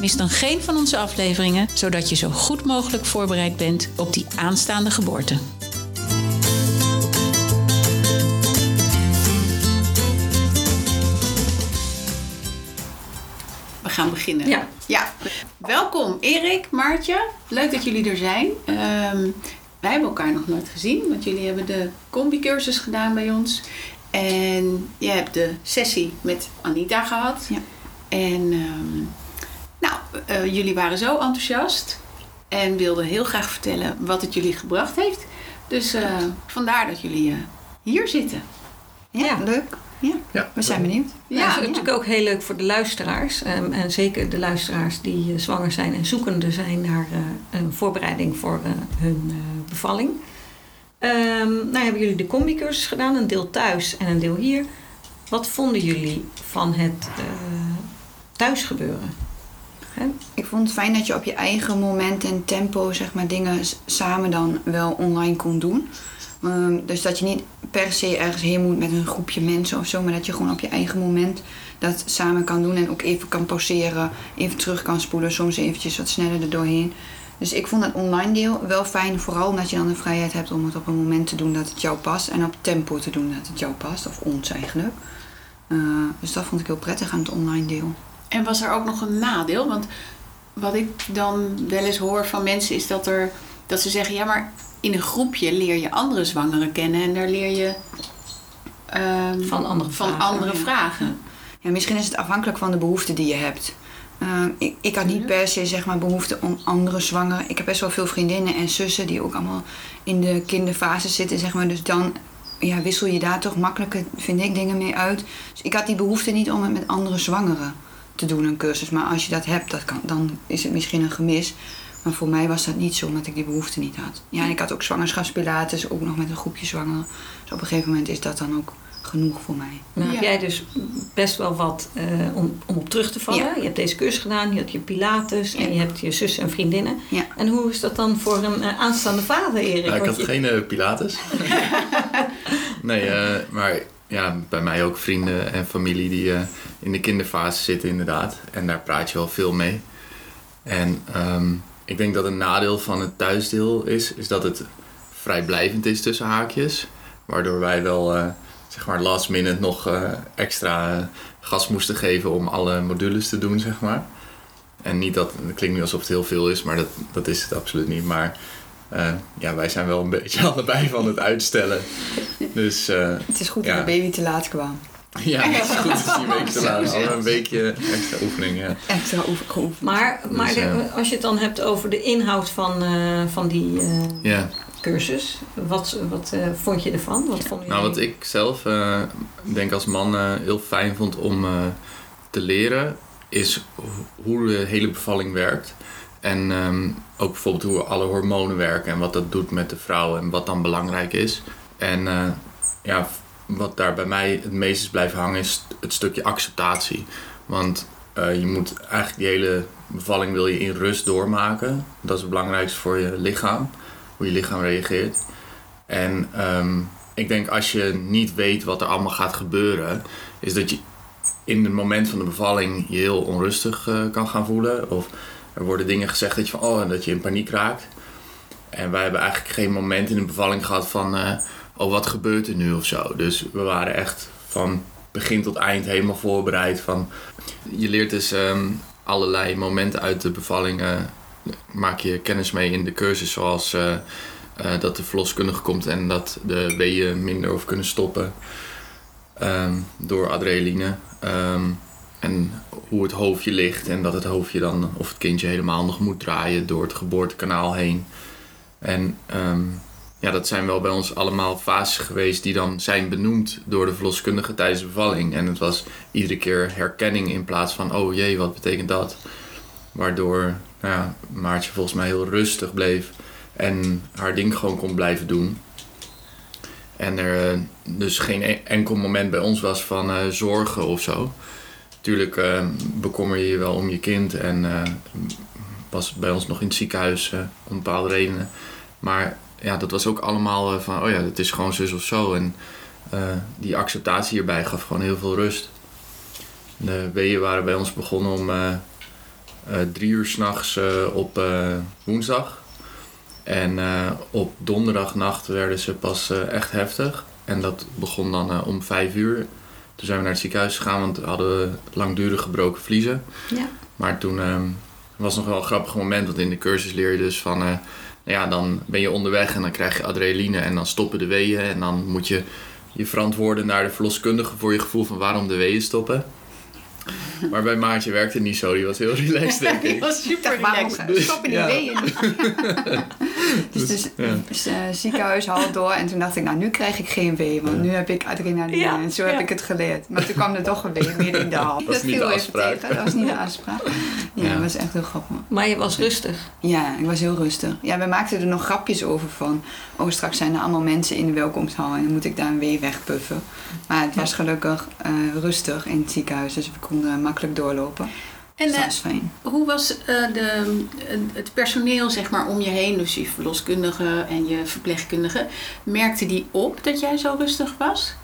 mis dan geen van onze afleveringen, zodat je zo goed mogelijk voorbereid bent op die aanstaande geboorte. We gaan beginnen. Ja. ja. Welkom Erik, Maartje. Leuk dat jullie er zijn. Ehm, wij hebben elkaar nog nooit gezien, want jullie hebben de combi-cursus gedaan bij ons. En je hebt de sessie met Anita gehad. Ja. En ehm, eh, jullie waren zo enthousiast en wilden heel graag vertellen wat het jullie gebracht heeft. Dus eh, vandaar dat jullie eh, hier zitten. Ja, leuk. Ja. Ja, We zijn benieuwd. Ja, Ja, het is ja. natuurlijk ook heel leuk voor de luisteraars. ehm, en zeker de luisteraars die eh, zwanger zijn en zoekende zijn naar eh, een voorbereiding voor hun eh, bevalling. Ehm, nou hebben jullie de combi-cursus gedaan, een deel thuis en een deel hier. Wat vonden jullie van het eh thuisgebeuren? Ik vond het fijn dat je op je eigen moment en tempo zeg maar, dingen samen dan wel online kon doen. Ehm, dus dat je niet per se ergens heen moet met een groepje mensen of zo, maar dat je gewoon op je eigen moment dat samen kan doen en ook even kan pauzeren, even terug kan spoelen, soms eventjes wat sneller er doorheen. Dus ik vond het online deel wel fijn, vooral omdat je dan de vrijheid hebt om het op een moment te doen dat het jou past en op tempo te doen dat het jou past, of ons eigenlijk. Eh, dus dat vond ik heel prettig aan het online deel. En was er ook nog een nadeel? Want wat ik dan wel eens hoor van mensen is dat, er, dat ze zeggen: ja, maar in een groepje leer je andere zwangeren kennen en daar leer je ehm, Van andere van vragen, andere ja. vragen. Ja, misschien is het afhankelijk van de behoeften die je hebt. Uh, ik, ik had niet per se zeg maar, behoefte om andere zwangeren. Ik heb best wel veel vriendinnen en zussen die ook allemaal in de kinderfase zitten. Zeg maar. Dus dan ja, wissel je daar toch makkelijker, vind ik, dingen mee uit. Dus ik had die behoefte niet om het met andere zwangeren te doen, een cursus. Maar als je dat hebt, dat kan, dan is het misschien een gemis. Maar voor mij was dat niet zo, omdat ik die behoefte niet had. Ja, en ik had ook zwangerschapspilates, ook nog met een groepje zwangeren. Dus op een gegeven moment is dat dan ook genoeg voor mij. Nou Ja. heb jij dus best wel wat eh, om, om op terug te vallen. Ja. Je hebt deze cursus gedaan, je hebt je pilates en je hebt je zussen en vriendinnen. Ja. En hoe is dat dan voor een eh, aanstaande vader, Erik? Nou, ik had je- geen eh, pilates. nee, eh, maar ja, bij mij ook vrienden en familie die eh, in de kinderfase zitten inderdaad. En daar praat je wel veel mee. En ehm, ik denk dat een nadeel van het thuisdeel is, is dat het vrijblijvend is tussen haakjes. Waardoor wij wel, eh, zeg maar, last minute nog eh, extra gas moesten geven om alle modules te doen, zeg maar. En niet dat, het klinkt nu alsof het heel veel is, maar dat, dat is het absoluut niet. Maar eh, ja, wij zijn wel een beetje allebei van het uitstellen. Dus eh, Het is goed Ja. dat de baby te laat kwam. ja, het is goed dat je een week te laten. Al een weekje extra oefening, ja. Extra oefen- geoefend. Maar, maar Dus, de- eh, als je het dan hebt over de inhoud van, eh, van die eh, Ja, cursus, wat, wat eh, vond je ervan? Wat vonden nou wat ik zelf eh, denk als man eh, heel fijn vond om eh, te leren, is ho- hoe de hele bevalling werkt. En ehm, ook bijvoorbeeld hoe alle hormonen werken en wat dat doet met de vrouw en wat dan belangrijk is. En eh, ja, wat daar bij mij het meest is blijven hangen is het stukje acceptatie. Want eh, je moet eigenlijk die hele bevalling wil je in rust doormaken. Dat is het belangrijkste voor je lichaam. Hoe je lichaam reageert. En ehm, ik denk als je niet weet wat er allemaal gaat gebeuren, is dat je in het moment van de bevalling je heel onrustig eh, kan gaan voelen. Of er worden dingen gezegd dat je van oh, dat je in paniek raakt. En wij hebben eigenlijk geen moment in de bevalling gehad van eh, oh, wat gebeurt er nu of zo. Dus we waren echt van begin tot eind helemaal voorbereid. Van, je leert dus ehm, allerlei momenten uit de bevalling. eh, maak je kennis mee in de cursus, zoals eh, dat de verloskundige komt en dat de weeën minder over kunnen stoppen ehm, door adrenaline. Ehm, en hoe het hoofdje ligt en dat het hoofdje dan, of het kindje helemaal nog moet draaien door het geboortekanaal heen. En ehm, ja, dat zijn wel bij ons allemaal fases geweest die dan zijn benoemd door de verloskundige tijdens de bevalling. En het was iedere keer herkenning in plaats van, oh jee, wat betekent dat? Waardoor nou ja, Maartje volgens mij heel rustig bleef En haar ding gewoon kon blijven doen. En er eh, dus geen e- enkel moment bij ons was van eh, zorgen of zo. Tuurlijk eh, bekommer je je wel om je kind en eh, was bij ons nog in het ziekenhuis eh, om bepaalde redenen. Maar ja, dat was ook allemaal van, oh ja, het is gewoon zus of zo. En die acceptatie hierbij gaf gewoon heel veel rust. De weeën waren bij ons begonnen om drie uur s'nachts uh, op woensdag. En op donderdagnacht werden ze pas echt heftig. En dat begon dan om vijf uur. Toen zijn we naar het ziekenhuis gegaan, want we hadden langdurig gebroken vliezen. Ja. Maar toen ehm, was nog wel een grappig moment, want in de cursus leer je dus van... eh, nou ja, dan ben je onderweg en dan krijg je adrenaline en dan stoppen de weeën. En dan moet je je verantwoorden naar de verloskundige voor je gevoel van waarom de weeën stoppen. Maar bij Maartje werkte het niet zo, die was heel relaxed denk Die ik. was super dacht, waarom relaxed. stoppen die Ja. weeën Dus, dus, ja. dus eh, ziekenhuis haal door en toen dacht ik, nou nu krijg ik geen wee, want Ja. nu heb ik adrenaline Ja, en zo heb ja. ik het geleerd. Maar toen kwam er toch een wee midden in de hal. Dat viel even tegen, Dat was niet de afspraak. Ja, Ja. dat was echt heel grappig. Maar je was rustig. Ja, ik was heel rustig. Ja, we maakten er nog grapjes over van... oh, straks zijn er allemaal mensen in de welkomsthal... en dan moet ik daar een wee wegpuffen. Maar het was gelukkig eh, rustig in het ziekenhuis... dus we konden makkelijk doorlopen. En dus dat eh, was fijn. hoe was eh, de, het personeel zeg maar, om je heen, dus je verloskundige en je verpleegkundige, merkte die op dat jij zo rustig was?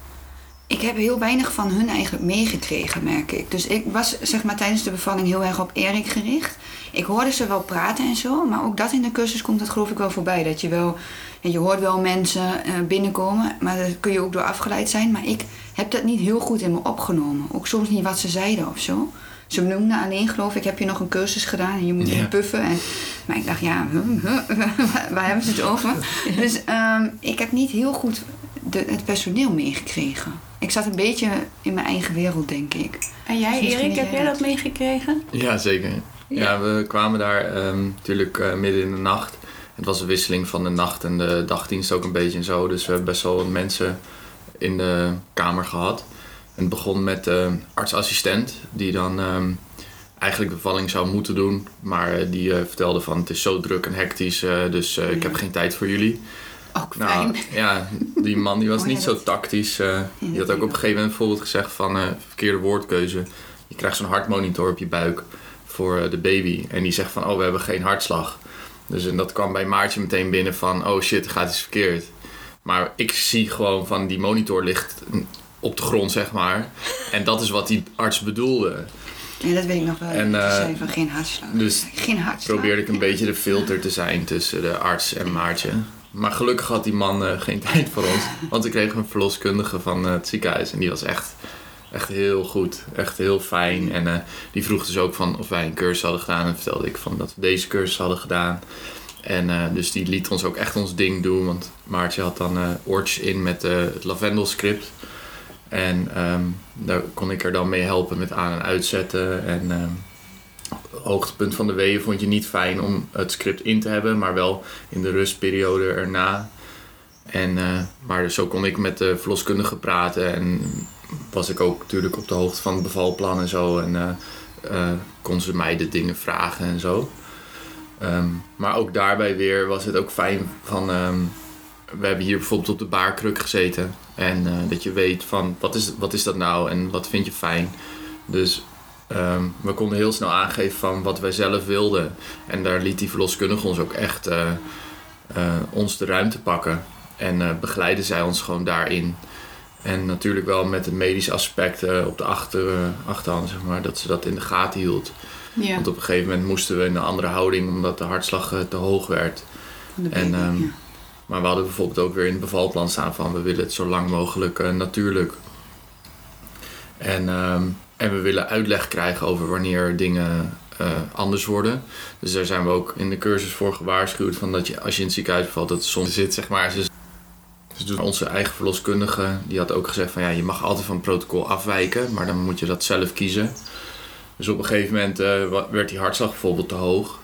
Ik heb heel weinig van hun eigenlijk meegekregen, merk ik. Dus ik was zeg maar, tijdens de bevalling heel erg op Erik gericht. Ik hoorde ze wel praten en zo, maar ook dat in de cursus komt dat geloof ik wel voorbij. Dat je wel, je hoort wel mensen eh, binnenkomen, maar daar kun je ook door afgeleid zijn. Maar ik heb dat niet heel goed in me opgenomen. Ook soms niet wat ze zeiden of zo. Ze noemden alleen, geloof ik, heb je nog een cursus gedaan en je moet weer puffen. En, maar ik dacht, ja, huh, huh, waar- hebben ze het over? Dus ehm, ik heb niet heel goed de, het personeel meegekregen. Ik zat een beetje in mijn eigen wereld, denk ik. En jij, Dus Erik, heb jij dat. meegekregen? Ja, zeker. Ja, we kwamen daar ehm, natuurlijk eh, midden in de nacht. Het was een wisseling van de nacht en de dagdienst ook een beetje en zo. Dus we hebben best wel wat mensen in de kamer gehad. En het begon met de artsassistent, die dan ehm, eigenlijk de bevalling zou moeten doen. Maar eh, die eh, vertelde van het is zo druk en hectisch, eh, dus ik heb geen tijd voor jullie. Ook fijn. Nou ja, die man die was Oh, ja, niet zo tactisch. die had ook op een gegeven moment bijvoorbeeld gezegd van eh, verkeerde woordkeuze. Je krijgt zo'n hartmonitor op je buik voor de baby. En die zegt van oh we hebben geen hartslag. Dus en dat kwam bij Maartje meteen binnen van oh shit, er gaat iets verkeerd. Maar ik zie gewoon van die monitor ligt op de grond zeg maar. En dat is wat die arts bedoelde. Ja, dat weet ik nog wel. En, zei van geen hartslag. dus geen hartslag. probeerde ik een beetje de filter te zijn tussen de arts en Maartje. Maar gelukkig had die man eh, geen tijd voor ons. Want we kregen een verloskundige van eh, het ziekenhuis. En die was echt, echt heel goed. Echt heel fijn. En die vroeg dus ook van of wij een cursus hadden gedaan. En vertelde ik van dat we deze cursus hadden gedaan. En eh, dus die liet ons ook echt ons ding doen. Want Maartje had dan oortjes in met eh, het lavendelscript. En ehm, daar kon ik er dan mee helpen met aan- en uitzetten. En ehm, hoogtepunt van de weeën vond je niet fijn om het script in te hebben, maar wel in de rustperiode erna. En, eh, maar dus zo kon ik met de verloskundige praten en was ik ook natuurlijk op de hoogte van het bevalplan en zo. En eh, kon ze mij de dingen vragen en zo. Ehm, maar ook daarbij weer was het ook fijn van... ehm, we hebben hier bijvoorbeeld op de baarkruk gezeten. En eh, dat je weet van wat is, wat is dat nou en wat vind je fijn. Dus Ehm, we konden heel snel aangeven van wat wij zelf wilden. En daar liet die verloskundige ons ook echt eh, eh, ons de ruimte pakken. En begeleidde zij ons gewoon daarin. En natuurlijk wel met het medische aspect op de achter, achterhand, zeg maar, dat ze dat in de gaten hield. Ja. Want op een gegeven moment moesten we in een andere houding omdat de hartslag eh, te hoog werd. En, ehm, ja. Maar we hadden bijvoorbeeld ook weer in het bevalplan staan van we willen het zo lang mogelijk eh, natuurlijk. En, ehm, en we willen uitleg krijgen over wanneer dingen eh, anders worden. Dus daar zijn we ook in de cursus voor gewaarschuwd van dat je als je in het ziekenhuis valt, dat soms zit zeg maar. Ze doet onze eigen verloskundige, die had ook gezegd van ja, je mag altijd van het protocol afwijken, maar dan moet je dat zelf kiezen. Dus op een gegeven moment eh, werd die hartslag bijvoorbeeld te hoog.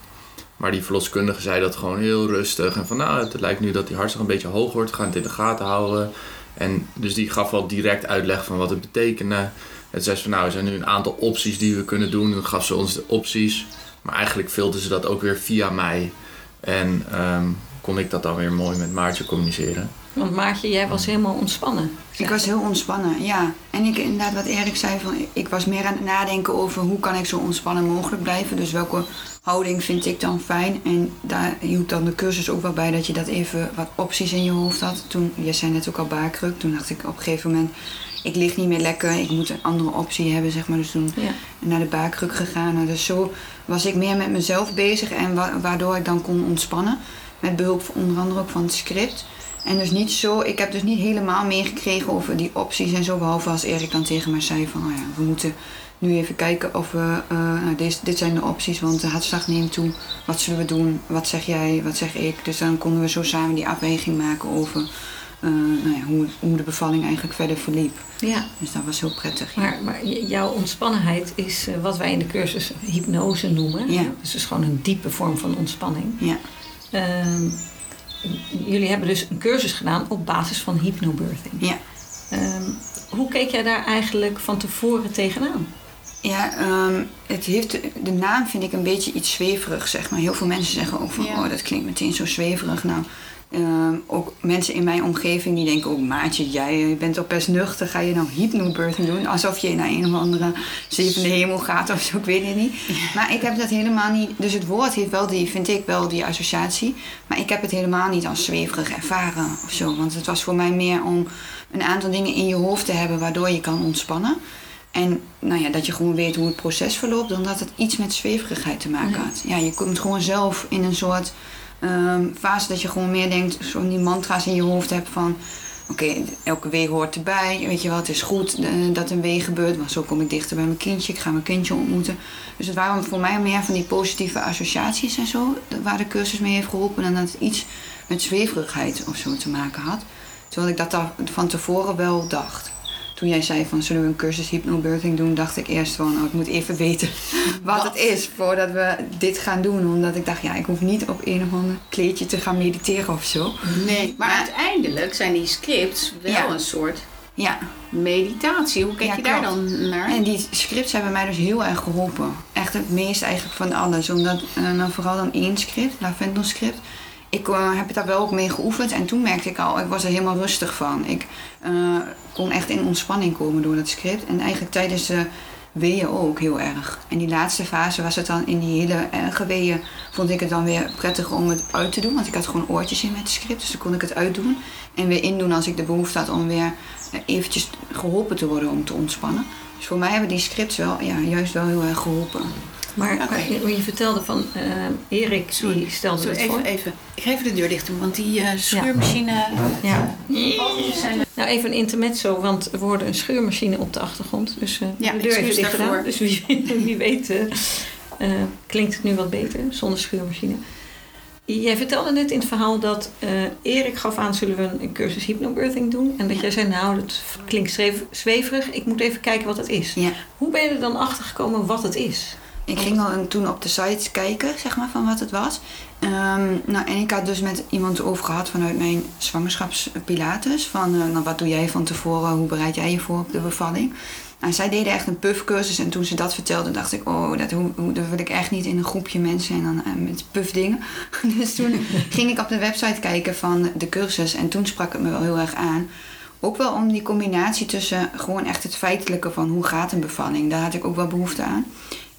Maar die verloskundige zei dat gewoon heel rustig. En van nou, het lijkt nu dat die hartslag een beetje hoog wordt. Gaan het in de gaten houden. En dus die gaf wel direct uitleg van wat het betekende. En zei ze van nou, er zijn nu een aantal opties die we kunnen doen. Dan gaf ze ons de opties. Maar eigenlijk filterde ze dat ook weer via mij. En ehm, kon ik dat dan weer mooi met Maartje communiceren. Want Maartje, jij was helemaal ontspannen. Ik was heel ontspannen, ja. En ik, inderdaad, wat Erik zei, van, ik was meer aan het nadenken over hoe kan ik zo ontspannen mogelijk blijven. Dus welke houding vind ik dan fijn. En daar hield dan de cursus ook wel bij dat je dat even wat opties in je hoofd had. Toen, je zei net ook al baarkruk, toen dacht ik op een gegeven moment, ik lig niet meer lekker, ik moet een andere optie hebben, zeg maar. Dus toen Ja. naar de baarkruk gegaan. Nou, dus zo was ik meer met mezelf bezig en wa- waardoor ik dan kon ontspannen. Met behulp van- onder andere ook van het script. En dus niet zo, ik heb dus niet helemaal meegekregen over die opties en zo. Behalve als Erik dan tegen mij zei van, nou ja, we moeten nu even kijken of we, eh, nou, deze, dit zijn de opties, want de hartslag neemt toe. Wat zullen we doen? Wat zeg jij? Wat zeg ik? Dus dan konden we zo samen die afweging maken over eh, nou ja, hoe, hoe de bevalling eigenlijk verder verliep. Ja, Dus dat was heel prettig. ja. maar, maar jouw ontspannenheid is eh, wat wij in de cursus hypnose noemen. Ja. Dus het is gewoon een diepe vorm van ontspanning. Ja. Ehm, jullie hebben dus een cursus gedaan op basis van hypnobirthing. Ja. Ehm, hoe keek jij daar eigenlijk van tevoren tegenaan? Ja, ehm, het heeft, de naam vind ik een beetje iets zweverig, zeg maar. Heel veel mensen zeggen ook van, Ja. oh, dat klinkt meteen zo zweverig. Nou, ehm, ook mensen in mijn omgeving die denken, oh maatje, jij bent toch best nuchter, ga je nou hypnobirthing doen? Alsof je naar een of andere zevende hemel gaat of zo, ik weet het niet. Maar ik heb dat helemaal niet, dus het woord heeft wel die, vind ik wel die associatie. Maar ik heb het helemaal niet als zweverig ervaren of zo. Want het was voor mij meer om een aantal dingen in je hoofd te hebben waardoor je kan ontspannen. En nou ja, dat je gewoon weet hoe het proces verloopt, dan dat het iets met zweverigheid te maken had. Ja, je komt gewoon zelf in een soort ehm, fase dat je gewoon meer denkt, zo die mantra's in je hoofd hebt van. Oké, elke wee hoort erbij. Weet je wel, het is goed eh, dat een wee gebeurt. Want zo kom ik dichter bij mijn kindje. Ik ga mijn kindje ontmoeten. Dus het waren voor mij meer van die positieve associaties en zo. Waar de cursus mee heeft geholpen. En dat het iets met zweverigheid of zo te maken had. Terwijl ik dat van tevoren wel dacht. Toen jij zei van zullen we een cursus hypnobirthing doen, dacht ik eerst van oh, ik moet even weten wat, het is voordat we dit gaan doen. Omdat ik dacht ja, ik hoef niet op een of ander kleedje te gaan mediteren of zo. Nee, maar Maar- uiteindelijk zijn die scripts wel Ja. een soort Ja, meditatie. Hoe kijk Ja, je daar dan naar? en die scripts hebben mij dus heel erg geholpen. Echt het meest eigenlijk van alles. Omdat, eh, nou, vooral dan één script, Lavendel script. Ik eh, heb daar wel ook mee geoefend en toen merkte ik al, ik was er helemaal rustig van. Ik eh, kon echt in ontspanning komen door dat script. En eigenlijk tijdens de weeën ook heel erg. En die laatste fase was het dan in die hele erge weeën, vond ik het dan weer prettig om het uit te doen. Want ik had gewoon oortjes in met het script, dus dan kon ik het uitdoen. En weer indoen als ik de behoefte had om weer eh, eventjes geholpen te worden om te ontspannen. Dus voor mij hebben die scripts wel, ja, juist wel heel erg geholpen. Maar, maar je, je vertelde van eh, Erik, die stelde Sorry, het voor. even, even. Ik ga even de deur dicht doen, want die eh, schuurmachine... Ja. zijn Nou, even een intermezzo, want er wordt een schuurmachine op de achtergrond. Dus eh Ja, de deur even dicht gedaan. Dus wie, wie weet klinkt het nu wat beter zonder schuurmachine. Jij vertelde net in het verhaal dat eh, Erik gaf aan, zullen we een cursus hypnobirthing doen? En dat Ja. jij zei, nou, dat klinkt zweverig. Ik moet even kijken wat het is. Ja. Hoe ben je er dan achter gekomen wat het is? Ik ging al toen op de site kijken, zeg maar, van wat het was. Ehm, nou, en ik had dus met iemand over gehad vanuit mijn zwangerschapspilates. Van, eh, nou, wat doe jij van tevoren? Hoe bereid jij je voor op de bevalling? En zij deden echt een puffcursus. En toen ze dat vertelde, dacht ik... Oh, dat, hoe, hoe, dat wil ik echt niet in een groepje mensen en dan eh, met puffdingen. dus toen ging ik op de website kijken van de cursus. En toen sprak het me wel heel erg aan. Ook wel om die combinatie tussen gewoon echt het feitelijke van hoe gaat een bevalling. Daar had ik ook wel behoefte aan.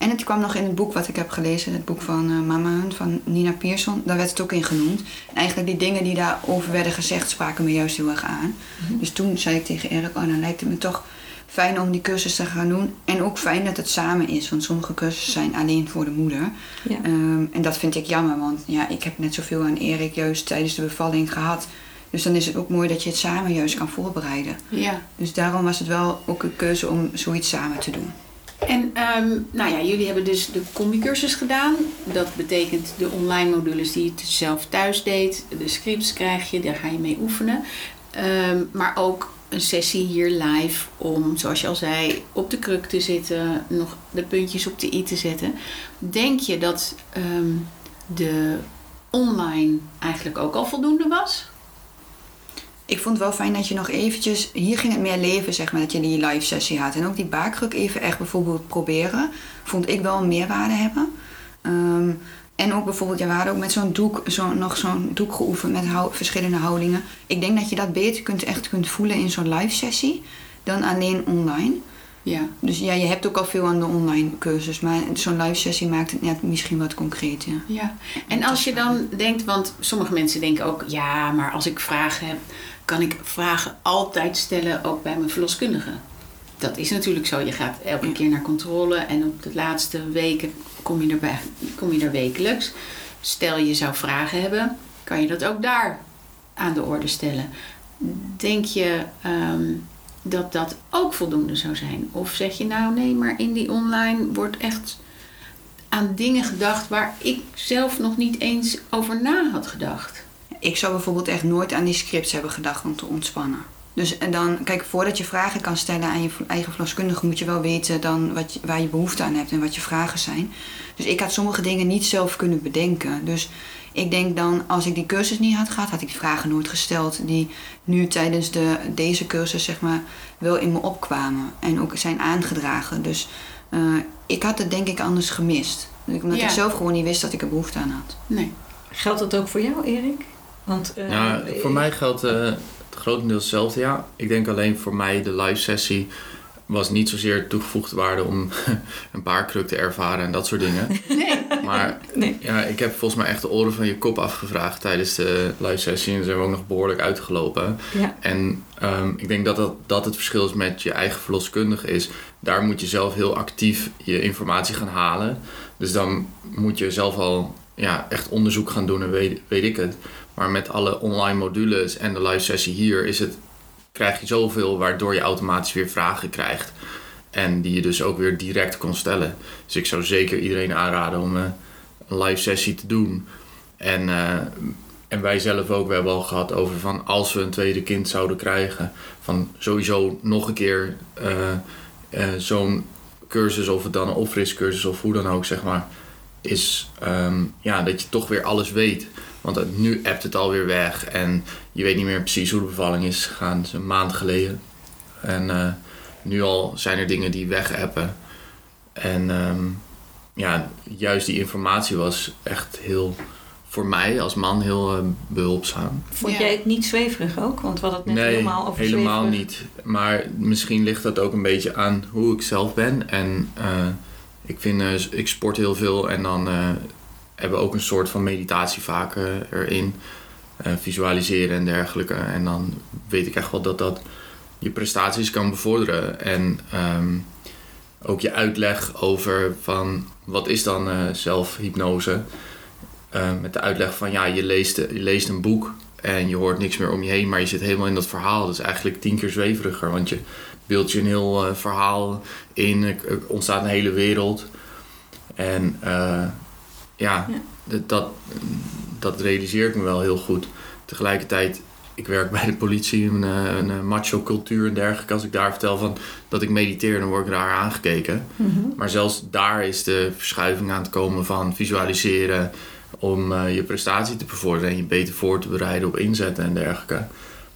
En het kwam nog in het boek wat ik heb gelezen, het boek van eh, Mama van Nina Pierson. Daar werd het ook in genoemd. En eigenlijk die dingen die daarover werden gezegd spraken me juist heel erg aan. Dus toen zei ik tegen Erik, oh dan lijkt het me toch fijn om die cursus te gaan doen. En ook fijn dat het samen is, want sommige cursussen zijn alleen voor de moeder. Ja. Ehm, en dat vind ik jammer, want ja, ik heb net zoveel aan Erik juist tijdens de bevalling gehad. Dus dan is het ook mooi dat je het samen juist kan voorbereiden. Ja. Dus daarom was het wel ook een keuze om zoiets samen te doen. En ehm, nou ja, jullie hebben dus de combi-cursus gedaan. Dat betekent de online modules die je zelf thuis deed. De scripts krijg je, daar ga je mee oefenen. Ehm, maar ook een sessie hier live om, zoals je al zei, op de kruk te zitten. Nog de puntjes op de i te zetten. Denk je dat ehm, de online eigenlijk ook al voldoende was? Ik vond het wel fijn dat je nog eventjes... Hier ging het meer leven, zeg maar, dat je die live sessie had. En ook die baakkruk even echt bijvoorbeeld proberen. Vond ik wel een meerwaarde hebben. Ehm, En ook bijvoorbeeld, ja, we hadden ook met zo'n doek, zo, nog zo'n doek geoefend met hou- verschillende houdingen. Ik denk dat je dat beter kunt, echt kunt voelen in zo'n live sessie dan alleen online. Ja. Dus ja, je hebt ook al veel aan de online cursus, maar zo'n live sessie maakt het net misschien wat concreter. Ja, en als je dan denkt, want sommige mensen denken ook, ja, maar als ik vragen heb, kan ik vragen altijd stellen ook bij mijn verloskundige. Dat is natuurlijk zo. Je gaat elke keer naar controle en op de laatste weken kom je, erbij, kom je er wekelijks. Stel je zou vragen hebben, kan je dat ook daar aan de orde stellen. Denk je ehm, dat dat ook voldoende zou zijn? Of zeg je nou nee, maar in die online wordt echt aan dingen gedacht waar ik zelf nog niet eens over na had gedacht. Ik zou bijvoorbeeld echt nooit aan die scripts hebben gedacht om te ontspannen. Dus en dan, kijk, voordat je vragen kan stellen aan je eigen verloskundige, moet je wel weten dan wat je, waar je behoefte aan hebt en wat je vragen zijn. Dus ik had sommige dingen niet zelf kunnen bedenken. Dus ik denk dan, als ik die cursus niet had gehad, had ik die vragen nooit gesteld. Die nu tijdens de, deze cursus, zeg maar, wel in me opkwamen. En ook zijn aangedragen. Dus eh, ik had het denk ik anders gemist. Omdat Ja. ik zelf gewoon niet wist dat ik er behoefte aan had. Nee. Geldt dat ook voor jou, Erik? Want, eh, Ja, voor mij geldt eh, het grotendeels hetzelfde. Ja, ik denk alleen voor mij de live sessie was niet zozeer toegevoegde waarde om een paarkruk te ervaren en dat soort dingen. Nee. Maar Nee. ja, ik heb volgens mij echt de oren van je kop afgevraagd tijdens de live sessie. En zijn we ook nog behoorlijk uitgelopen. Ja. En ehm, ik denk dat, dat dat het verschil is met je eigen verloskundige is. Daar moet je zelf heel actief je informatie gaan halen. Dus dan moet je zelf al ja, echt onderzoek gaan doen en weet, weet ik het. Maar met alle online modules en de live sessie hier is het, krijg je zoveel waardoor je automatisch weer vragen krijgt. En die je dus ook weer direct kon stellen. Dus ik zou zeker iedereen aanraden om eh, een live sessie te doen. En, eh, en wij zelf ook, we hebben al gehad over van als we een tweede kind zouden krijgen, van sowieso nog een keer eh, zo'n cursus, of het dan een opfriscursus of hoe dan ook, zeg maar, is ehm, ja, dat je toch weer alles weet. Want nu appt het alweer weg en je weet niet meer precies hoe de bevalling is gegaan. Het is een maand geleden. En eh, nu al zijn er dingen die wegappen. En ehm, ja, juist die informatie was echt heel, voor mij als man, heel eh, behulpzaam. Vond Ja. jij het niet zweverig ook? Want we hadden het net nee, helemaal over helemaal zweverig. niet. Maar misschien ligt dat ook een beetje aan hoe ik zelf ben. En eh, ik vind, ik sport heel veel en dan eh, hebben ook een soort van meditatie vaak erin. Eh, visualiseren en dergelijke. En dan weet ik echt wel dat dat je prestaties kan bevorderen. En ehm, ook je uitleg over van wat is dan eh, zelfhypnose. Eh, met de uitleg van ja, je leest, je leest een boek en je hoort niks meer om je heen, maar je zit helemaal in dat verhaal. Dat is eigenlijk tien keer zweveriger, want je beeldt je een heel verhaal in, er ontstaat een hele wereld. En ja, Dat, dat realiseer ik me wel heel goed. Tegelijkertijd, ik werk bij de politie, een, eh, een, eh, macho cultuur en dergelijke. Als ik daar vertel van dat ik mediteer, dan word ik raar aangekeken. Mhm. Maar zelfs daar is de verschuiving aan het komen van visualiseren om eh, je prestatie te bevorderen en je beter voor te bereiden op inzetten en dergelijke.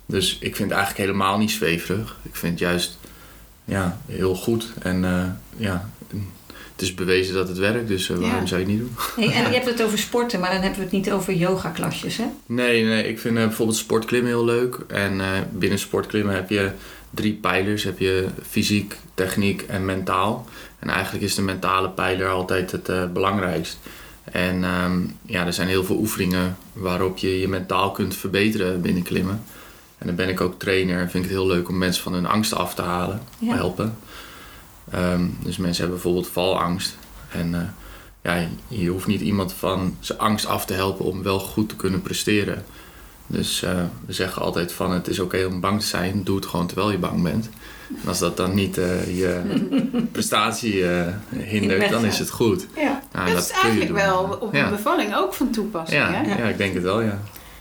Dus ik vind het eigenlijk helemaal niet zweverig. Ik vind het juist ja, heel goed. En ja, het is bewezen dat het werkt, dus eh, waarom Ja. zou je het niet doen? Hey, en je hebt het over sporten, maar dan hebben we het niet over yoga-klasjes, hè? Nee, nee, ik vind eh, bijvoorbeeld sportklimmen heel leuk. En eh, binnen sportklimmen heb je drie pijlers. Heb je fysiek, techniek en mentaal. En eigenlijk is de mentale pijler altijd het belangrijkst. En ehm, ja, er zijn heel veel oefeningen waarop je je mentaal kunt verbeteren binnen klimmen. En dan ben ik ook trainer en vind ik het heel leuk om mensen van hun angsten af te halen, Ja. helpen. Ehm, dus mensen hebben bijvoorbeeld valangst. En eh, ja, je hoeft niet iemand van zijn angst af te helpen om wel goed te kunnen presteren. Dus eh, we zeggen altijd van het is oké om bang te zijn, doe het gewoon terwijl je bang bent. En als dat dan niet eh, je prestatie eh, hindert, dan is het goed. Ja. Nou, dat is kun je eigenlijk doen. wel op Ja. een bevalling ook van toepassing. Ja, hè? ja, ik denk het wel, ja.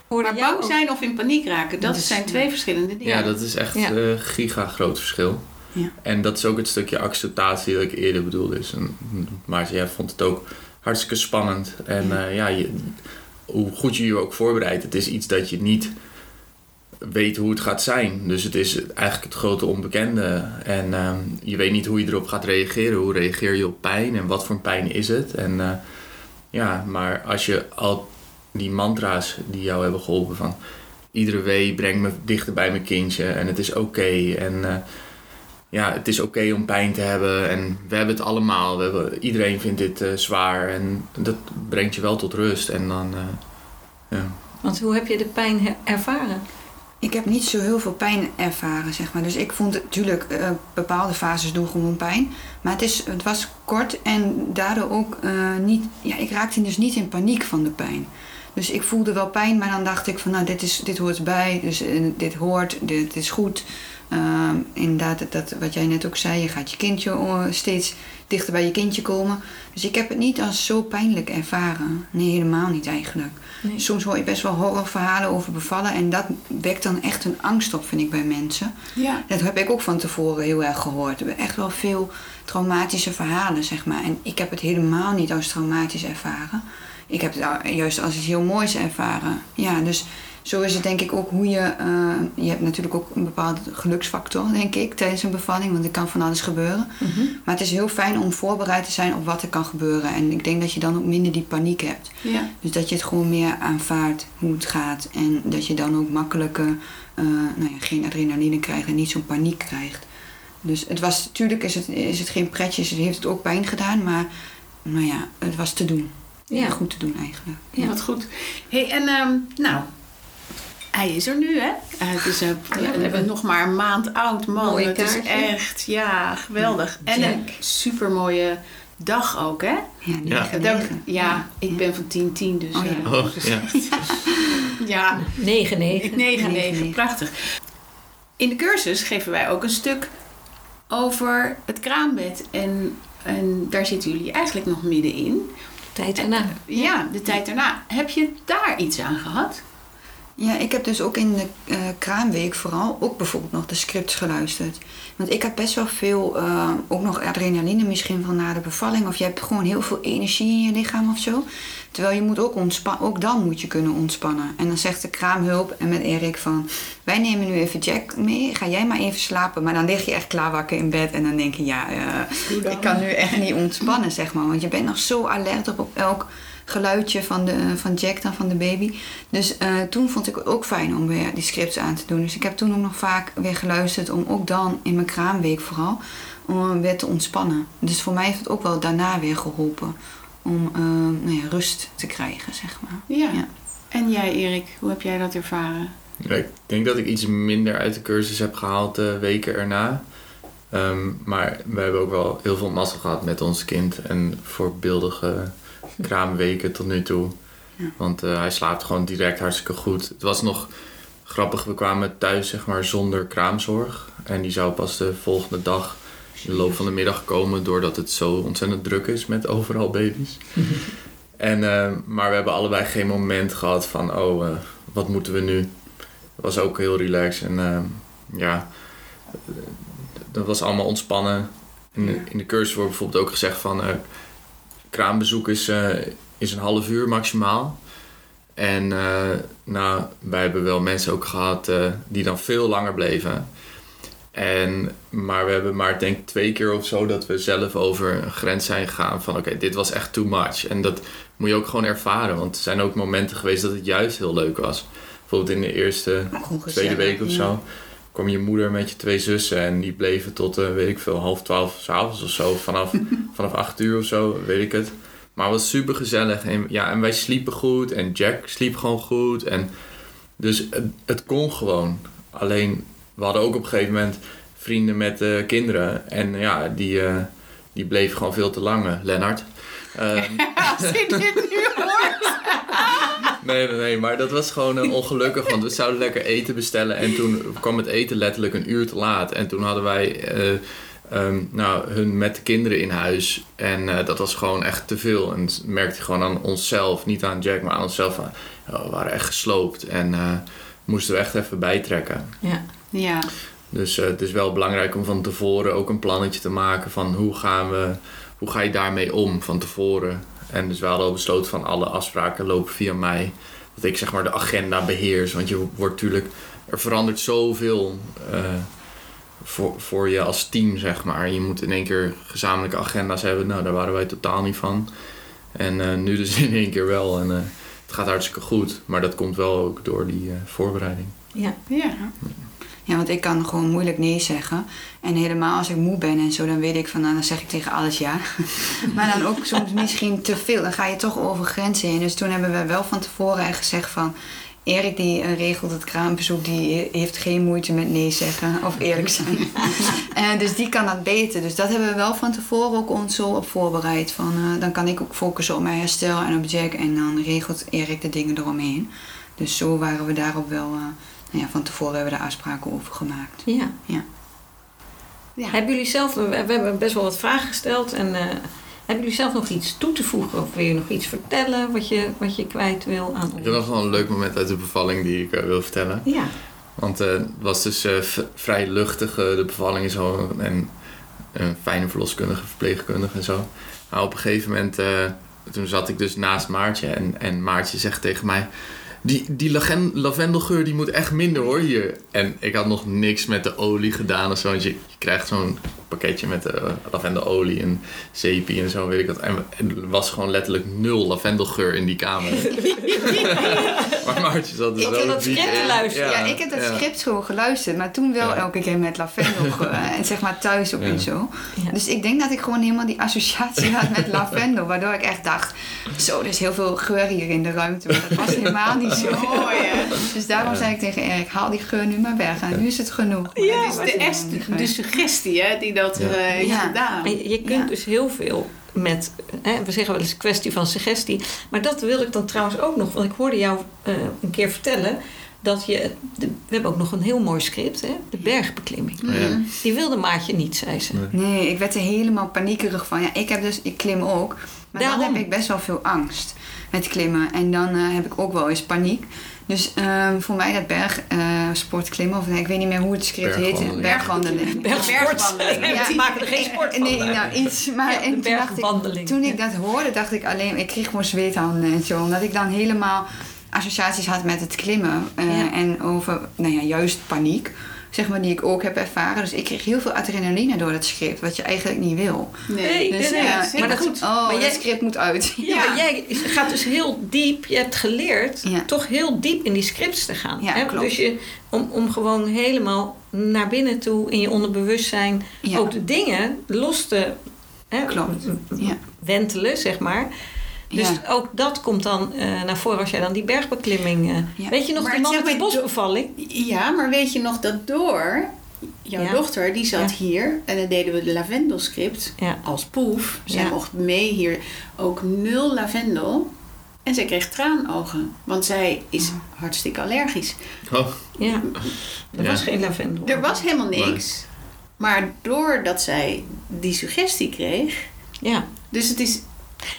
Maar bang zijn of in paniek raken, dat Dat is- zijn twee verschillende dingen. Ja, dat is echt Ja. een giga groot verschil. Ja. En dat is ook het stukje acceptatie dat ik eerder bedoelde. Dus, maar jij vond het ook hartstikke spannend. En Ja. ja. ja, je, hoe goed je je ook voorbereidt, het is iets dat je niet weet hoe het gaat zijn. Dus het is eigenlijk het grote onbekende. En ehm, je weet niet hoe je erop gaat reageren. Hoe reageer je op pijn en wat voor pijn is het? En eh, ja, maar als je al die mantra's die jou hebben geholpen van iedere wee brengt me dichter bij mijn kindje en het is oké en eh, ja, het is oké om pijn te hebben en we hebben het allemaal. We hebben, iedereen vindt dit eh, zwaar en dat brengt je wel tot rust en dan eh, ja. Want hoe heb je de pijn ervaren? Ik heb niet zo heel veel pijn ervaren, zeg maar. Dus ik vond het natuurlijk, eh, bepaalde fases doen gewoon pijn. Maar het, is, het was kort en daardoor ook eh, niet... Ja, ik raakte dus niet in paniek van de pijn. Dus ik voelde wel pijn, maar dan dacht ik van... Nou, dit, is, dit hoort bij, dus dit hoort, dit is goed. Ehm, inderdaad, dat, dat, wat jij net ook zei, je gaat je kindje eh, steeds dichter bij je kindje komen. Dus ik heb het niet als zo pijnlijk ervaren. Nee, helemaal niet eigenlijk. Nee. Soms hoor je best wel horrorverhalen over bevallen. En dat wekt dan echt een angst op, vind ik, bij mensen. Ja. Dat heb ik ook van tevoren heel erg gehoord. We hebben echt wel veel traumatische verhalen, zeg maar. En ik heb het helemaal niet als traumatisch ervaren. Ik heb het juist als iets heel moois ervaren. Ja, dus zo is het denk ik ook hoe je... eh, je hebt natuurlijk ook een bepaalde geluksfactor, denk ik, tijdens een bevalling. Want er kan van alles gebeuren. Maar het is heel fijn om voorbereid te zijn op wat er kan gebeuren. En ik denk dat je dan ook minder die paniek hebt. Ja. Dus dat je het gewoon meer aanvaardt hoe het gaat. En dat je dan ook makkelijker eh, nou ja, geen adrenaline krijgt en niet zo'n paniek krijgt. Dus het was, natuurlijk is het, is het geen pretje, het heeft het ook pijn gedaan, maar nou ja, het was te doen. Ja. Ja. Goed te doen eigenlijk. Ja, wat goed. Hey, en ehm, nou, hij is er nu, hè? Eh, het is eh, we eh, hebben- nog maar een maand oud, man. Mooi het is echt, ja, geweldig. En een supermooie dag ook, hè? Ja, Ja. ja, ik ben van 10-10, dus... Oh, ja. Oh, ja. ja, 9, 9. 9, 9, negen. prachtig. In de cursus geven wij ook een stuk over het kraambed. En, en daar zitten jullie eigenlijk nog middenin. Tijd erna. Ja, de tijd daarna. Heb je daar iets aan gehad? Ja, ik heb dus ook in de eh, kraamweek vooral ook bijvoorbeeld nog de scripts geluisterd. Want ik heb best wel veel, eh, ook nog adrenaline misschien van na de bevalling. Of je hebt gewoon heel veel energie in je lichaam of zo. Terwijl je moet ook ontspannen, ook dan moet je kunnen ontspannen. En dan zegt de kraamhulp en met Erik van, wij nemen nu even Jack mee. Ga jij maar even slapen. Maar dan lig je echt klaar wakker in bed en dan denk je, ja, eh, ik kan nu echt niet ontspannen, zeg maar. Want je bent nog zo alert op, op elk geluidje van, de, van Jack dan, van de baby. Dus eh, toen vond ik het ook fijn om weer die scripts aan te doen. Dus ik heb toen ook nog vaak weer geluisterd om ook dan in mijn kraamweek vooral, om weer te ontspannen. Dus voor mij heeft het ook wel daarna weer geholpen om eh, nou ja, rust te krijgen, zeg maar. Ja. Ja. En jij, Erik, hoe heb jij dat ervaren? Ja, ik denk dat ik iets minder uit de cursus heb gehaald de weken erna. Ehm, maar we hebben ook wel heel veel massa gehad met ons kind. En voorbeeldige kraamweken tot nu toe. Ja. Want eh, hij slaapt gewoon direct hartstikke goed. Het was nog grappig, we kwamen thuis zeg maar zonder kraamzorg. En die zou pas de volgende dag in de loop van de middag komen... doordat het zo ontzettend druk is met overal baby's. en, eh, maar we hebben allebei geen moment gehad van... oh, eh, wat moeten we nu? Het was ook heel relaxed. En ja, dat was allemaal ontspannen. In, de- in de cursus wordt bijvoorbeeld ook gezegd van... kraambezoek is, eh, is een half uur maximaal. En eh, nou, wij hebben wel mensen ook gehad eh, die dan veel langer bleven. En, maar we hebben maar denk ik twee keer of zo dat we zelf over een grens zijn gegaan van oké, dit was echt too much. En dat moet je ook gewoon ervaren, want er zijn ook momenten geweest dat het juist heel leuk was. Bijvoorbeeld in de eerste, tweede week of ja. Kwam je moeder met je twee zussen en die bleven tot, eh, weet ik veel, half twaalf s'avonds of zo, vanaf, vanaf acht uur of zo, weet ik het. Maar het was super gezellig en, ja, en wij sliepen goed en Jack sliep gewoon goed. En, dus het, het kon gewoon. Alleen, we hadden ook op een gegeven moment vrienden met eh, kinderen en ja, die, eh, die bleven gewoon veel te lang. Lennart. Ehm, Als ik dit nu hoor. Nee, nee, nee, maar dat was gewoon eh, ongelukkig, want we zouden lekker eten bestellen en toen kwam het eten letterlijk een uur te laat. En toen hadden wij eh, ehm, nou, hun met de kinderen in huis en eh, dat was gewoon echt te veel. En dat merkte je gewoon aan onszelf, niet aan Jack, maar aan onszelf. Van, ja, we waren echt gesloopt en moesten we echt even bijtrekken. Ja. Ja, Dus het is wel belangrijk om van tevoren ook een plannetje te maken van hoe gaan we, hoe ga je daarmee om van tevoren. En dus we hadden al besloten van alle afspraken lopen via mij. Dat ik zeg maar de agenda beheers. Want je wordt natuurlijk, er verandert zoveel eh, voor, voor je als team zeg maar. Je moet in één keer gezamenlijke agenda's hebben. Nou, daar waren wij totaal niet van. En eh, nu dus in één keer wel. En eh, het gaat hartstikke goed. Maar dat komt wel ook door die eh, voorbereiding. Ja. Ja. Ja, want ik kan gewoon moeilijk nee zeggen. En helemaal als ik moe ben en zo, dan weet ik van, nou, dan zeg ik tegen alles ja. maar dan ook soms misschien te veel. Dan ga je toch over grenzen heen. Dus toen hebben we wel van tevoren echt gezegd van... Erik die eh, regelt het kraambezoek, die heeft geen moeite met nee zeggen of eerlijk zijn. Eh, dus die kan dat beter. Dus dat hebben we wel van tevoren ook ons zo op voorbereid. Van, eh, dan kan ik ook focussen op mijn herstel en op Jack en dan regelt Erik de dingen eromheen. Dus zo waren we daarop wel, ja, van tevoren hebben we daar afspraken over gemaakt. ja. Ja. Ja. Hebben jullie zelf, we we hebben best wel wat vragen gesteld. En eh, hebben jullie zelf nog iets toe te voegen? Of wil je nog iets vertellen wat je, wat je kwijt wil aan Ik heb nog wel een leuk moment uit de bevalling die ik eh, wil vertellen. Ja. Want eh, het was dus eh, vrij luchtig, de bevalling en zo. En een fijne verloskundige, verpleegkundige en zo. Maar op een gegeven moment, eh, toen zat ik dus naast Maartje. En, en Maartje zegt tegen mij... Die, die lagen- lavendelgeur die moet echt minder hoor hier. En ik had nog niks met de olie gedaan of zo. Want je, je krijgt zo'n pakketje met uh, lavendelolie en zeepie en zo, weet ik wat. En er was gewoon letterlijk nul lavendelgeur in die kamer. maar Maartje zat dus Ik heb dat script geluisterd. Ja, ik heb dat ja. script gewoon geluisterd, maar toen wel Ja. elke keer met lavendel en zeg maar thuis ook Ja. en zo. Ja. Dus ik denk dat ik gewoon helemaal die associatie had met lavendel, waardoor ik echt dacht, zo, er is heel veel geur hier in de ruimte, maar dat was helemaal niet zo. Oh ja. Dus daarom Ja. zei ik tegen Erik, haal die geur nu maar weg en nu is het genoeg. Ja, Maar is de, echt de, suggestie hè, die dat Ja. eh, heeft Ja. gedaan. En je, je kunt Ja. dus heel veel met, hè, we zeggen wel eens kwestie van suggestie. Maar dat wil ik dan trouwens ook nog, want ik hoorde jou eh, een keer vertellen dat je, de- we hebben ook nog een heel mooi script, hè, de bergbeklimming. Ja. Die wilde Maatje niet, zei ze. Nee. Nee, ik werd er helemaal paniekerig van. Ja, ik heb dus, ik klim ook. Maar Daarom. dan heb ik best wel veel angst met klimmen. En dan eh, heb ik ook wel eens paniek. Dus ehm, voor mij dat bergsport klimmen, of nee, ik weet niet meer hoe het script heet. Bergwandeling. Bergwandeling. Ja, maken er geen sport Eh, van. Nee, nou iets. Maar Ja, en de toen, dacht ik, bergwandeling. toen ik dat hoorde, dacht ik alleen, ik kreeg gewoon zweethanden en zo. Omdat ik dan helemaal associaties had met het klimmen. eh, Ja. En over, nou ja, juist paniek. Zeg maar, die ik ook heb ervaren. Dus ik kreeg heel veel adrenaline door dat script, wat je eigenlijk niet wil. Nee, Dus, nee, ja, zeker maar dat- goed. Oh, Maar dat jij- script moet uit. Ja, maar jij gaat dus heel diep, je hebt geleerd Ja. toch heel diep in die scripts te gaan. Ja, hè? klopt. Dus je, om, om gewoon helemaal naar binnen toe in je onderbewustzijn Ja. ook de dingen los te hè, Klopt. wentelen, zeg maar. Dus Ja. ook dat komt dan eh, naar voren als jij dan die bergbeklimming... eh, Ja. Weet je nog Maar de man met de bosbevalling? Ja, maar weet je nog dat door jouw Ja. dochter, die zat Ja. hier en dan deden we de lavendelscript Ja. als proef. Zij Ja. mocht mee hier ook nul lavendel. En zij kreeg traanogen, want zij is hartstikke allergisch. Oh, Ja, er Ja. was geen lavendel. Er was helemaal niks. Maar doordat zij die suggestie kreeg, Ja. dus het is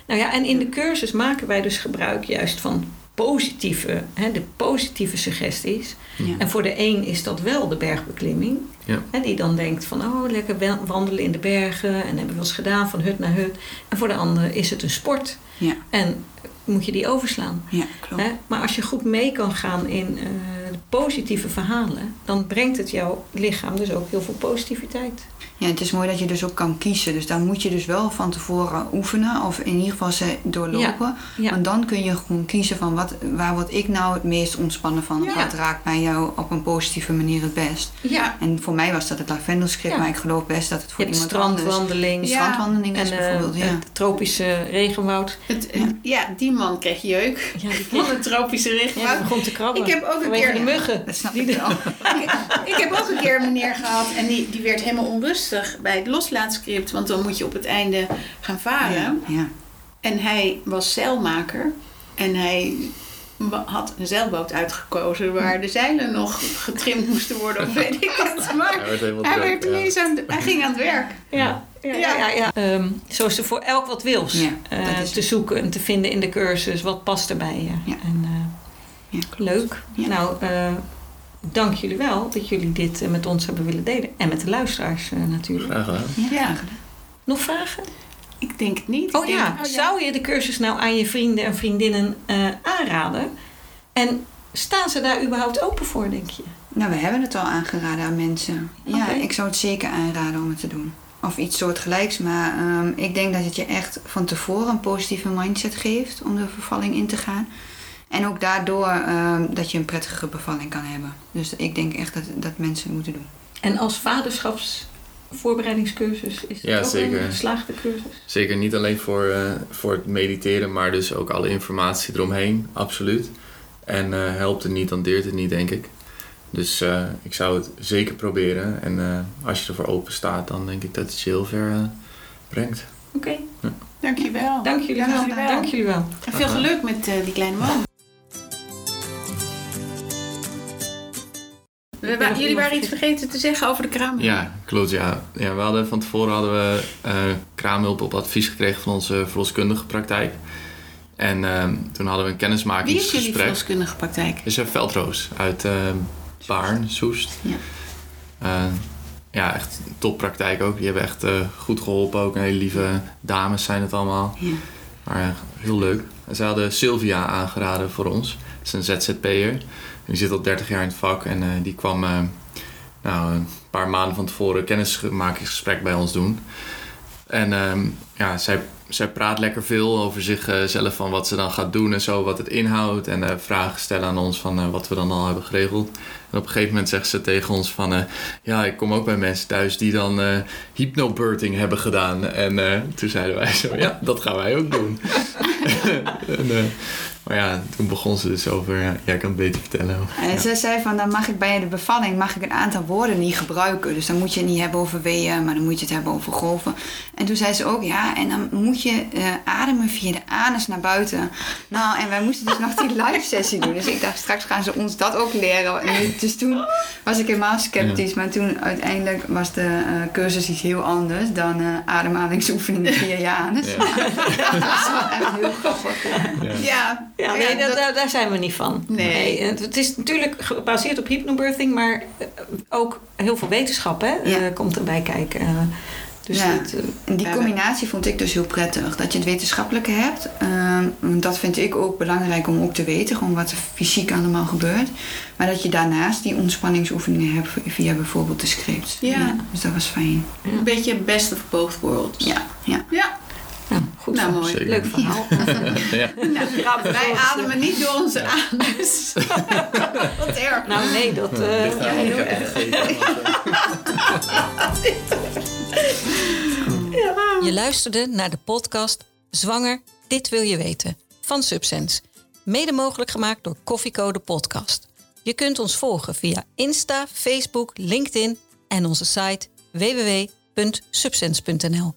Nou ja, en in de cursus maken wij dus gebruik juist van positieve, hè, de positieve suggesties. Ja. En voor de een is dat wel de bergbeklimming. Ja. Hè, die dan denkt van, oh, lekker wa- wandelen in de bergen. En hebben we wel eens gedaan van hut naar hut. En voor de ander is het een sport. Ja. En moet je die overslaan. Ja, klopt. Hè? Maar als je goed mee kan gaan in eh, positieve verhalen... dan brengt het jouw lichaam dus ook heel veel positiviteit. Ja, het is mooi dat je dus ook kan kiezen. Dus dan moet je dus wel van tevoren oefenen. Of in ieder geval ze doorlopen. Ja. Want dan kun je gewoon kiezen van wat, waar word ik nou het meest ontspannen van. Ja. wat raakt mij jou op een positieve manier het best. Ja, En voor mij was dat het lavendelscript. Ja. Maar ik geloof best dat het je voor hebt iemand anders... strandwandeling. Ja. strandwandeling is En eh, bijvoorbeeld, ja. het tropische regenwoud. het, Ja. ja. die man kreeg jeuk Ja, die van tropische regenwoud. die begon te krabben. Ik heb ook een keer- de muggen. Dat snap Die ik wel. Ik heb ook een keer een meneer gehad en die, die werd helemaal onrustig bij het loslaatscript. Want dan moet je op het einde gaan varen. Ja. En hij was zeilmaker. En hij had een zeilboot uitgekozen waar de zeilen nog getrimd moesten worden. Of weet ik het. hij Maar werd helemaal hij, druk, werd ja. aan, de- hij ging aan het werk. Ja, ja, ja. Ja. ja, ja. Ehm, zo is er voor elk wat wils is te zoeken en te vinden in de cursus. Wat past er bij je. Ja. En, eh, Ja, leuk. Ja. Nou, eh, dank jullie wel dat jullie dit eh, met ons hebben willen delen. En met de luisteraars eh, natuurlijk. Graag gedaan. Ja, Nog vragen? ik denk het niet. Oh denk- ja, zou je de cursus nou aan je vrienden en vriendinnen eh, aanraden? En staan ze daar überhaupt open voor, denk je? Nou, we hebben het al aangeraden aan mensen. Ja, ik zou het zeker aanraden om het te doen. of iets soortgelijks. Maar ehm, ik denk dat het je echt van tevoren een positieve mindset geeft om de bevalling in te gaan. En ook daardoor ehm, dat je een prettige bevalling kan hebben. Dus ik denk echt dat, dat mensen het moeten doen. En als vaderschapsvoorbereidingscursus is het Ja, ook zeker. een geslaagde cursus? Zeker niet alleen voor, eh, voor het mediteren, maar dus ook alle informatie eromheen, absoluut. En eh, helpt het niet, dan deert het niet, denk ik. Dus eh, ik zou het zeker proberen. En eh, als je ervoor open staat, dan denk ik dat het je heel ver brengt. Oké, Dankjewel. dank jullie Dank wel. jullie wel. Dank jullie wel. En veel geluk met die kleine man. We wa- jullie waren iets vergeten te zeggen over de kraam. Ja, klopt. Ja. Ja, we hadden, van tevoren hadden we eh, kraamhulp op advies gekregen van onze verloskundige praktijk. En ehm, toen hadden we een Wie is jullie kennismakingsgesprek. verloskundige praktijk? is een Veldroos uit eh Baarn, Soest. Ja. Eh, ja, echt toppraktijk ook. Die hebben echt eh, goed geholpen ook. Hele lieve dames zijn het allemaal. Ja. Maar heel leuk. En ze hadden Sylvia aangeraden voor ons. Dat is een ZZP'er. Die zit al 30 jaar in het vak. En eh, die kwam eh, nou, een paar maanden van tevoren kennismakingsgesprek bij ons doen. En ehm, ja, zij, zij praat lekker veel over zichzelf van wat ze dan gaat doen en zo, wat het inhoudt. En eh, vragen stellen aan ons van eh, wat we dan al hebben geregeld. En op een gegeven moment zegt ze tegen ons van... eh, ja, ik kom ook bij mensen thuis die dan hypnobirthing hebben gedaan. En toen zeiden wij zo, ja, dat gaan wij ook doen. en, maar ja, toen begon ze dus over... Ja, jij kan het beter vertellen. En ze zei van, dan mag ik bij de bevalling mag ik een aantal woorden niet gebruiken. Dus dan moet je het niet hebben over weeën, maar dan moet je het hebben over golven. En toen zei ze ook, ja, en dan moet je eh, ademen via de anus naar buiten. Nou, en wij moesten dus nog die live sessie doen. Dus ik dacht, straks gaan ze ons dat ook leren. En dus toen was ik helemaal sceptisch. Maar toen uiteindelijk was de eh, cursus iets heel anders dan eh, ademhalingsoefeningen via je anus. Ja. dat was wel echt heel grappig. Ja, Ja, Ja, nee, dat- dat- daar, zijn we niet van. Nee. het, het is natuurlijk gebaseerd op hypnobirthing, maar eh, ook heel veel wetenschap hè, Ja. eh, komt erbij kijken. Eh, dus Ja. het, En die Ja, combinatie vond ik dus heel prettig. Dat je het wetenschappelijke hebt. Ehm, want dat vind ik ook belangrijk om ook te weten. Gewoon wat er fysiek allemaal gebeurt. Maar dat je daarnaast die ontspanningsoefeningen hebt via bijvoorbeeld de scripts. Ja. dus dat was fijn. een beetje best of both worlds. Ja, ja. Ja, nou, goed nou mooi. Zeker. Leuk verhaal. ja. Nou, wij ademen niet door onze anus. Wat erg. nou nee, dat... eh, Ligt daar heel erg. eh, Je luisterde naar de podcast Zwanger, dit wil je weten van Subsense. Mede mogelijk gemaakt door Koffiecode Podcast. Je kunt ons volgen via Insta, Facebook, LinkedIn en onze site www.subsense.nl.